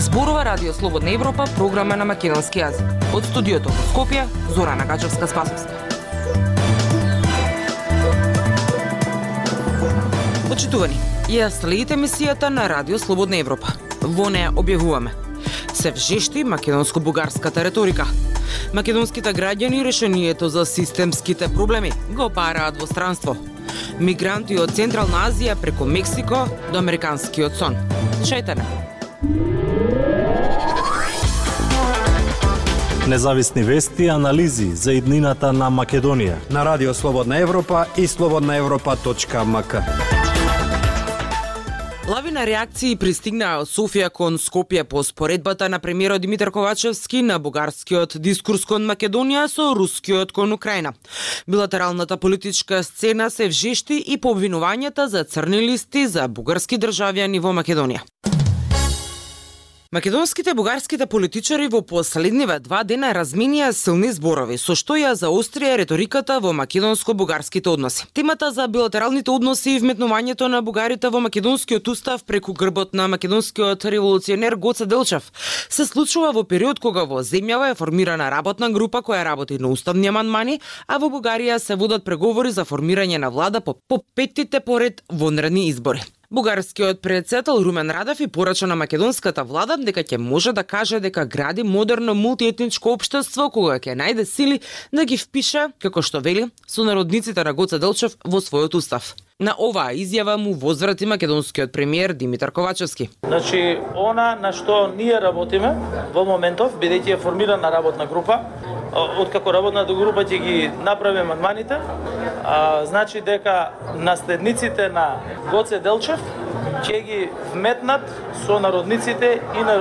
Зборува Радио Слободна Европа, програма на македонски јазик. Од студиото во Скопје, Зорана Гачевска Спасовска. Почитувани, ја следите мисијата на Радио Слободна Европа. Во неја објавуваме се вжешти македонско-бугарската реторика. Македонските граѓани решението за системските проблеми го бараат во странство. Мигранти од Централна Азија преку Мексико до Американскиот сон. Слушајте не. Независни вести и анализи за иднината на Македонија. На Радио Слободна Европа и слободнаевропа.мк. Лавина реакции пристигнаа од Софија кон Скопје по споредбата на премиерот Димитар Ковачевски на бугарскиот дискурс кон Македонија со рускиот кон Украина. Билатералната политичка сцена се вжешти и по обвинувањата за црни листи за бугарски државјани во Македонија. Македонските бугарските политичари во последниве два дена разменија силни зборови, со што ја заострија реториката во македонско-бугарските односи. Темата за билатералните односи и вметнувањето на бугарите во македонскиот устав преку грбот на македонскиот револуционер Гоце Делчев се случува во период кога во земјава е формирана работна група која работи на уставни амандмани, а во Бугарија се водат преговори за формирање на влада по, по петтите поред вонредни избори. Бугарскиот председател Румен Радев и порача на македонската влада дека ќе може да каже дека гради модерно мултиетничко општество кога ќе најде сили да ги впише, како што вели, сонародниците на Гоце Делчев во својот устав. На оваа изјава му возврати македонскиот премиер Димитар Ковачевски. Значи, она на што ние работиме во моментов, бидејќи е формирана работна група, откако работната група ќе ги направи амандманите, а, значи дека наследниците на Гоце Делчев ќе ги вметнат со народниците и на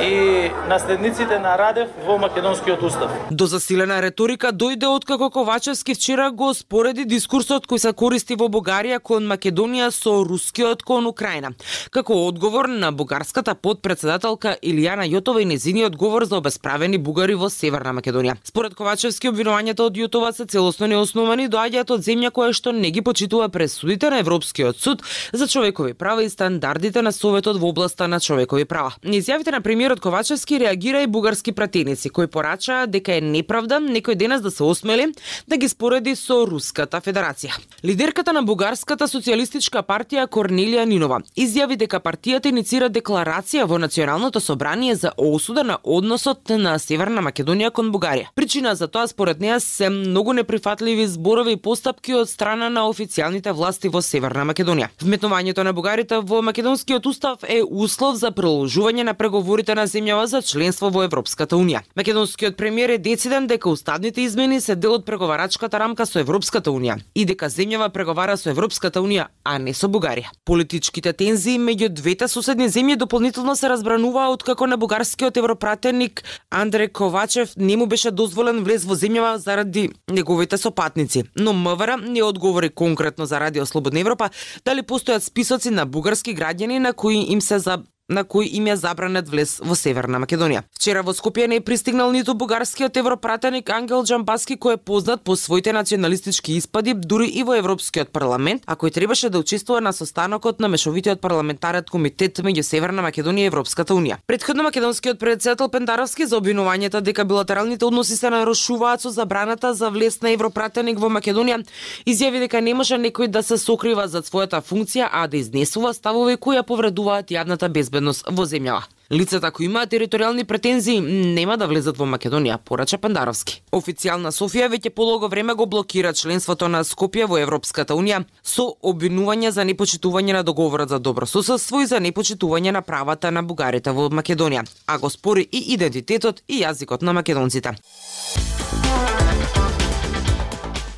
и наследниците на Радев во македонскиот устав. До засилена реторика дојде откако Ковачевски вчера го спореди дискурсот кој се користи во Бугарија кон Македонија со рускиот кон Украина. Како одговор на бугарската подпредседателка Илијана Јотова и незиниот говор за обесправени бугари во Северна Македонија. Според Ковачевски обвинувањата од Јотова се целосно неосновани доаѓаат од земја која што не ги почитува пресудите на Европскиот суд за човекови права и стандардите на Советот во областа на човекови права. Изјавите на премиерот Ковачевски реагира и бугарски пратеници кои порачаа дека е неправда некој денес да се осмели да ги спореди со Руската Федерација. Лидерката на Бугарската социјалистичка партија Корнелија Нинова изјави дека партијата иницира декларација во Националното собрание за осуда на односот на Северна Македонија кон Бугарија. Причина за тоа според неа се многу неприфатливи зборови и постапки од страна на официјалните власти во Северна Македонија. Вметнувањето на бугарите во македонскиот устав е услов за продолжување на преговорите на земјава за членство во Европската унија. Македонскиот премиер е дециден дека уставните измени се дел од преговарачката рамка со Европската унија и дека земјава преговара со Европската унија, а не со Бугарија. Политичките тензии меѓу двете соседни земји дополнително се разбрануваа откако на бугарскиот европратеник Андре Ковачев не му беше дозволен влез во земјава заради неговите сопатници. Но МВР не одговори конкретно за Радио Слободна Европа дали постојат списоци на бугарски граѓани на кои им се за на кој им е забранет влез во Северна Македонија. Вчера во Скопје не е пристигнал ниту бугарскиот европратеник Ангел Джамбаски кој е познат по своите националистички испади дури и во Европскиот парламент, а кој требаше да учествува на состанокот на мешовитиот парламентарен комитет меѓу Северна Македонија и Европската унија. Предходно македонскиот председател Пендаровски за обвинувањето дека билатералните односи се нарушуваат со забраната за влез на европратеник во Македонија, изјави дека не може некој да се сокрива за својата функција, а да изнесува ставови кои ја повредуваат јавната безбедност безбедност во земјава. Лицата кои имаат територијални претензии нема да влезат во Македонија, порача Пандаровски. Официјална Софија веќе полого време го блокира членството на Скопје во Европската унија со обвинување за непочитување на договорот за добро соседство и за непочитување на правата на бугарите во Македонија, а го спори и идентитетот и јазикот на македонците.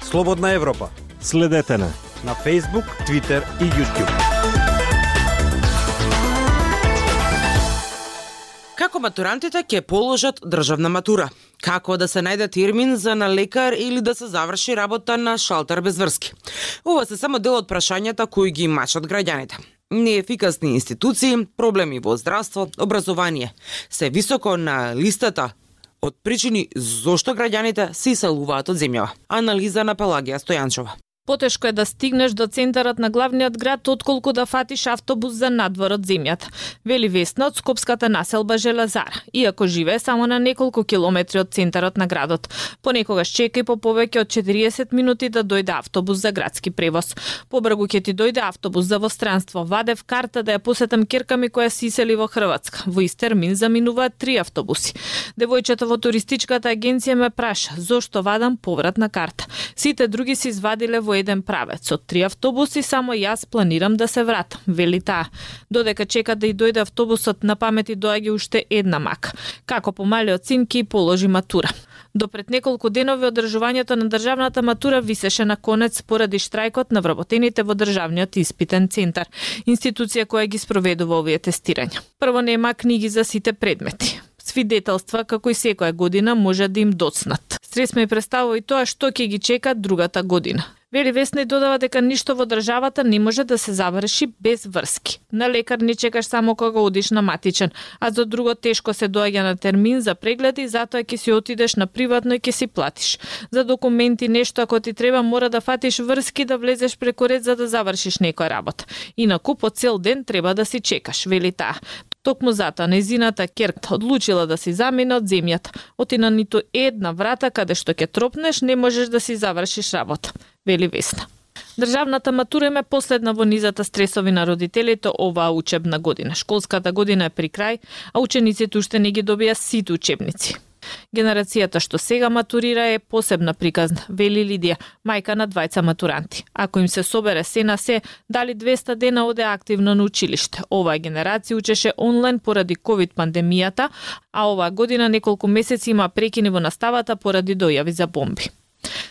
Слободна Европа Следете на на Facebook, Twitter и YouTube. Како матурантите ќе положат државна матура? Како да се најде термин за на лекар или да се заврши работа на шалтер без врски? Ова се само дел од прашањата кои ги мачат граѓаните неефикасни институции, проблеми во здравство, образование се високо на листата од причини зошто граѓаните се иселуваат од земјава. Анализа на Пелагија Стојанчова. Потешко е да стигнеш до центарот на главниот град отколку да фатиш автобус за надвор од земјата. Вели Весна од скопската населба Железара, иако живее само на неколку километри од центарот на градот. Понекогаш чека и по повеќе од 40 минути да дојде автобус за градски превоз. Побргу ќе ти дојде автобус за востранство. Вадев карта да ја посетам керка ми која сеисели во Хрватска. Во ист термин заминуваат три автобуси. Девојчето во туристичката агенција ме праша зошто вадам повратна карта. Сите други се извадиле во еден правец. Од три автобуси само јас планирам да се вратам, вели таа. Додека чека да и дојде автобусот, на памети доаѓа уште една мака. Како помалиот син ки положи матура. До пред неколку денови одржувањето на државната матура висеше на конец поради штрајкот на вработените во државниот испитен центар, институција која ги спроведува овие тестирања. Прво нема книги за сите предмети свидетелства како и секоја година може да им доцнат. Стрес ме представо и тоа што ќе ги чека другата година. Вели Весна и додава дека ништо во државата не може да се заврши без врски. На лекар не чекаш само кога одиш на матичен, а за друго тешко се доаѓа на термин за прегледи, затоа ќе си отидеш на приватно и ќе си платиш. За документи нешто ако ти треба мора да фатиш врски да влезеш преку ред за да завршиш некоја работа. Инаку по цел ден треба да си чекаш, вели таа. Токму затоа незината Керт одлучила да си замине од земјата. Оти на ниту една врата каде што ќе тропнеш не можеш да си завршиш работа, вели Весна. Државната матура е последна во низата стресови на родителите оваа учебна година. Школската година е при крај, а учениците уште не ги добија сите учебници. Генерацијата што сега матурира е посебна приказна, вели Лидија, мајка на двајца матуранти. Ако им се собере се на се, дали 200 дена оде активно на училиште. Оваа генерација учеше онлайн поради ковид пандемијата, а оваа година неколку месеци има прекини во наставата поради дојави за бомби.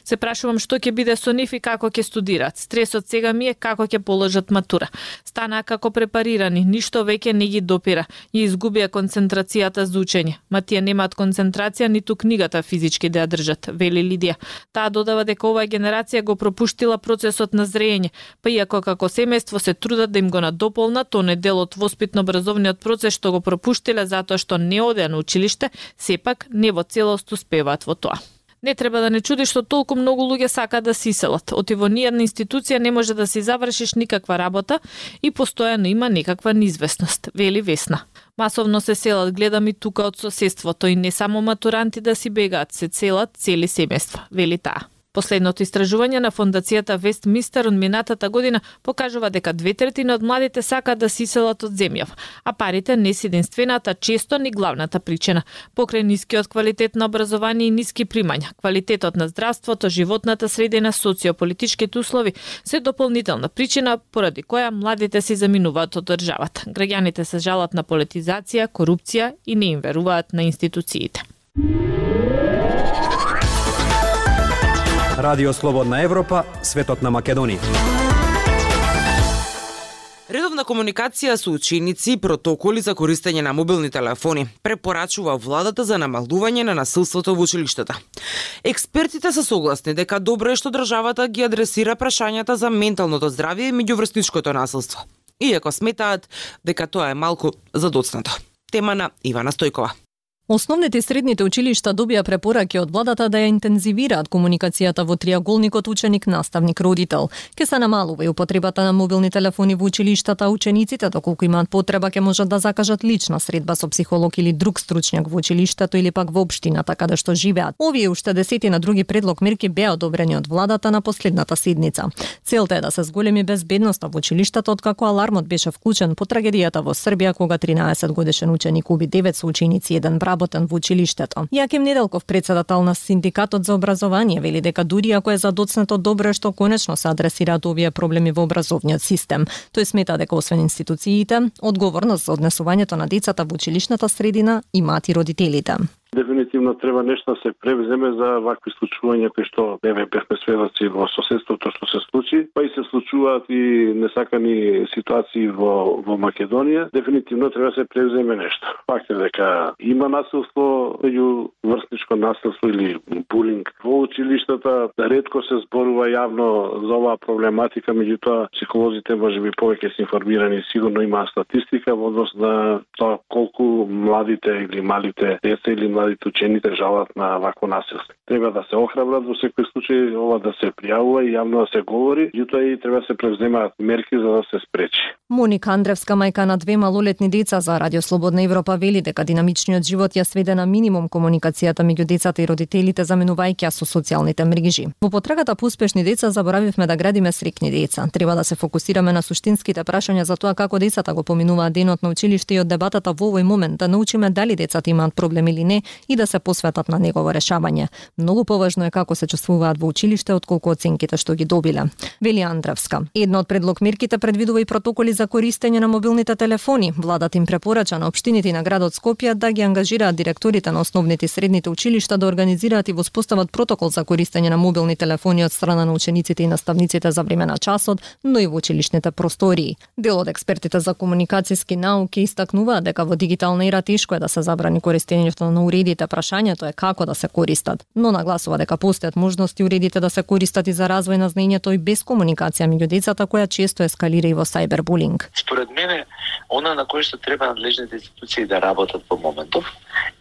Се прашувам што ќе биде со нив и како ќе студираат. Стресот сега ми е како ќе положат матура. Станаа како препарирани, ништо веќе не ги допира. Ја изгубија концентрацијата за учење. Ма тие немаат концентрација ниту книгата физички да ја држат, вели Лидија. Таа додава дека оваа генерација го пропуштила процесот на зреење, па иако како семејство се трудат да им го надополнат, тоа, е дел од воспитно-образовниот процес што го пропуштиле затоа што не оде на училиште, сепак не во целост успеваат во тоа. Не треба да не чуди што толку многу луѓе сакаат да се иселат. Оти во нијадна институција не може да се завршиш никаква работа и постојано има некаква неизвестност, вели Весна. Масовно се селат, гледам и тука од соседството и не само матуранти да си бегаат, се целат цели семејства, вели таа. Последното истражување на фондацијата Вестмистер од минатата година покажува дека две третини од младите сакаат да се иселат од земјава, а парите не се единствената, често ни главната причина. Покрај нискиот квалитет на образование и ниски примања, квалитетот на здравството, животната средина, социополитичките услови се дополнителна причина поради која младите се заминуваат од државата. Граѓаните се жалат на политизација, корупција и не им веруваат на институциите. Радио Слободна Европа, светот на Македонија. Редовна комуникација со ученици и протоколи за користење на мобилни телефони препорачува владата за намалување на насилството во училиштата. Експертите се согласни дека добро е што државата ги адресира прашањата за менталното здравје и меѓуврсничкото насилство. Иако сметаат дека тоа е малку задоцнато. Тема на Ивана Стојкова. Основните и средните училишта добија препораки од владата да ја интензивираат комуникацијата во триаголникот ученик-наставник-родител. Ке се намалува и употребата на мобилни телефони во училиштата, учениците доколку имаат потреба ке можат да закажат лична средба со психолог или друг стручњак во училиштето или пак во општината каде што живеат. Овие уште десети на други предлог мерки беа одобрени од владата на последната седница. Целта е да се зголеми безбедноста во училиштата откако алармот беше вклучен по трагедијата во Србија кога 13 годишен ученик уби 9 соученици еден брат вработен во училиштето. Јаким Неделков, председател на Синдикатот за образование, вели дека дури ако е задоцнето добро што конечно се адресираат овие проблеми во образовниот систем. Тој смета дека освен институциите, одговорност за однесувањето на децата во училишната средина имаат и родителите дефинитивно треба нешто се превземе за вакви случувања кои што еве бевме сведоци во соседството што се случи, па и се случуваат и несакани ситуации во во Македонија, дефинитивно треба се превземе нешто. Факт е дека има насилство меѓу врсничко насилство или булинг во училиштата, ретко се зборува јавно за оваа проблематика, меѓутоа психолозите можеби повеќе се информирани, сигурно има статистика во однос на тоа колку младите или малите деца или младите учените жалат на вакво насилство. Треба да се охрабрат во секој случај ова да се пријавува и јавно да се говори, јутоа и треба да се превземаат мерки за да се спречи. Моника Андревска, мајка на две малолетни деца за Радио Слободна Европа, вели дека динамичниот живот ја сведе на минимум комуникацијата меѓу децата и родителите заменувајќи ја со социјалните мрежи. Во потрагата по успешни деца заборавивме да градиме срекни деца. Треба да се фокусираме на суштинските прашања за тоа како децата го поминуваат денот на училиште и од дебатата во овој момент да научиме дали децата имаат проблем или не и да се посветат на негово решавање. Многу поважно е како се чувствуваат во училиште отколку оценките што ги добиле. Вели Андравска. Една од предлог мерките предвидува и протоколи за користење на мобилните телефони. Владата им препорача на општините на градот Скопје да ги ангажираат директорите на основните и средните училишта да организираат и воспостават протокол за користење на мобилни телефони од страна на учениците и наставниците за време на часот, но и во училишните простории. Дел од експертите за комуникацијски науки истакнуваат дека во дигитална ера тешко е да се забрани користењето на уредите, прашањето е како да се користат. Но нагласува дека постојат можности уредите да се користат и за развој на знаењето и без комуникација меѓу децата која често ескалира и во сајбербулинг. Според мене, она на кое што треба надлежните институции да работат во моментов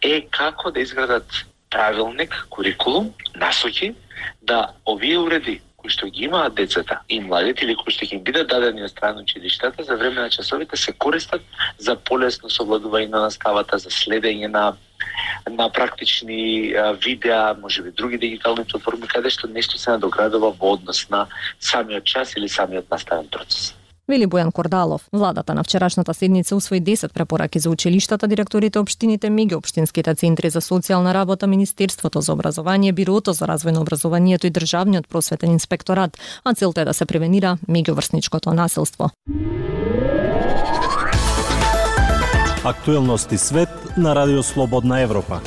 е како да изградат правилник, курикулум, насоки да овие уреди кои што ги имаат децата и младите или кои што ги им бидат дадени од страна училиштата за време на часовите се користат за полесно совладување на наставата, за следење на на практични видеа, може би други дигитални платформи каде што нешто се надоградува во однос на самиот час или самиот наставен процес. Вели Бојан Кордалов. Владата на вчерашната седница усвои 10 препораки за училиштата, директорите општините, меѓуопштинските центри за социјална работа, Министерството за образование, Бирото за развој на образованието и Државниот просветен инспекторат, а целта е да се превенира меѓуврсничкото насилство. Актуелности свет на Радио Слободна Европа.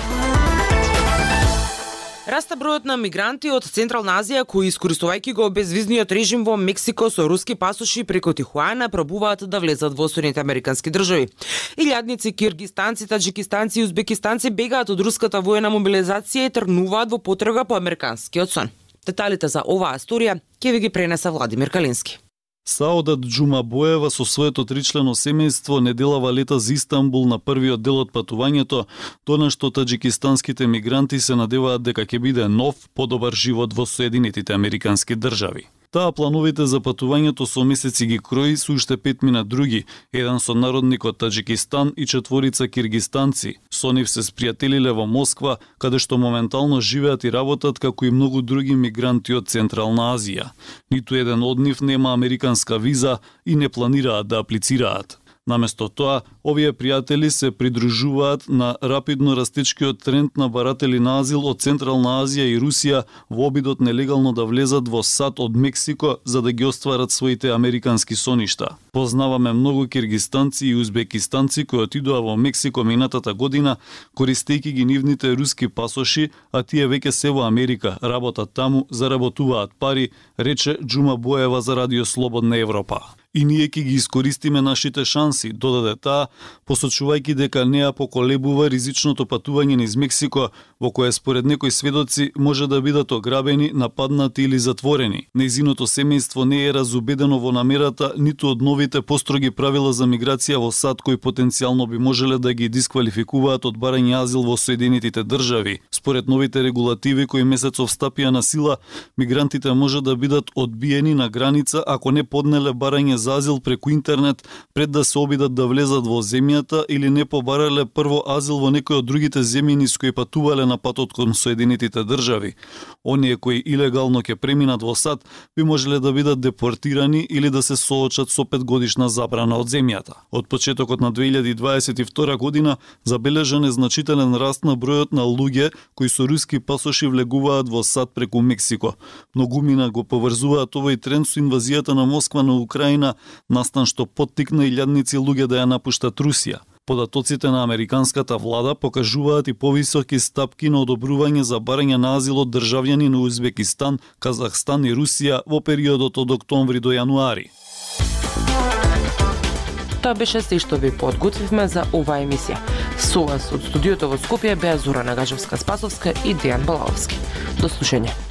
Раста бројот на мигранти од Централна Азија кои искористувајќи го безвизниот режим во Мексико со руски пасоши преку Тихуана пробуваат да влезат во Соединените Американски држави. Илјадници киргистанци, таджикистанци и узбекистанци бегаат од руската воена мобилизација и тргнуваат во потрага по американскиот сон. Деталите за оваа историја ќе ви ги пренеса Владимир Калински. Саодат Боева со своето тричлено семејство неделава лета за Истанбул на првиот дел од патувањето, тоа што таджикистанските мигранти се надеваат дека ќе биде нов, подобар живот во Соединетите Американски држави. Таа плановите за патувањето со месеци ги крои со уште петмина други, еден со народник од Таджикистан и четворица киргистанци. Со нив се спријателиле во Москва, каде што моментално живеат и работат како и многу други мигранти од Централна Азија. Ниту еден од нив нема американска виза и не планираат да аплицираат. Наместо тоа, овие пријатели се придружуваат на рапидно растечкиот тренд на баратели на азил од Централна Азија и Русија во обидот нелегално да влезат во САД од Мексико за да ги остварат своите американски соништа. Познаваме многу киргистанци и узбекистанци кои отидоа во Мексико минатата година користејќи ги нивните руски пасоши, а тие веќе се во Америка, работат таму, заработуваат пари, рече Джума Боева за Радио Слободна Европа и ние ќе ги искористиме нашите шанси, додаде таа, посочувајќи дека неа поколебува ризичното патување низ Мексико, во која според некои сведоци може да бидат ограбени, нападнати или затворени. Нејзиното семејство не е разубедено во намерата ниту од новите построги правила за миграција во САД кои потенцијално би можеле да ги дисквалификуваат од барање азил во Соединетите држави. Според новите регулативи кои месецов стапија на сила, мигрантите може да бидат одбиени на граница ако не поднеле барање за азил преку интернет пред да се обидат да влезат во земјата или не побарале прво азил во некој од другите земји низ кои патувале на патот кон Соединетите држави. Оние кои илегално ќе преминат во САД би можеле да бидат депортирани или да се соочат со петгодишна забрана од земјата. Од почетокот на 2022 година забележан е значителен раст на бројот на луѓе кои со руски пасоши влегуваат во САД преку Мексико. Многумина го поврзуваат овој тренд со инвазијата на Москва на Украина настан што поттикна илјадници луѓе да ја напуштат Русија. Податоците на американската влада покажуваат и повисоки стапки на одобрување за барање на азил од државјани на Узбекистан, Казахстан и Русија во периодот од октомври до јануари. Тоа беше се што ви подготвивме за оваа емисија. Со вас од студиото во Скопје беа Зора Нагажевска Спасовска и Дејан Балаовски. До слушање.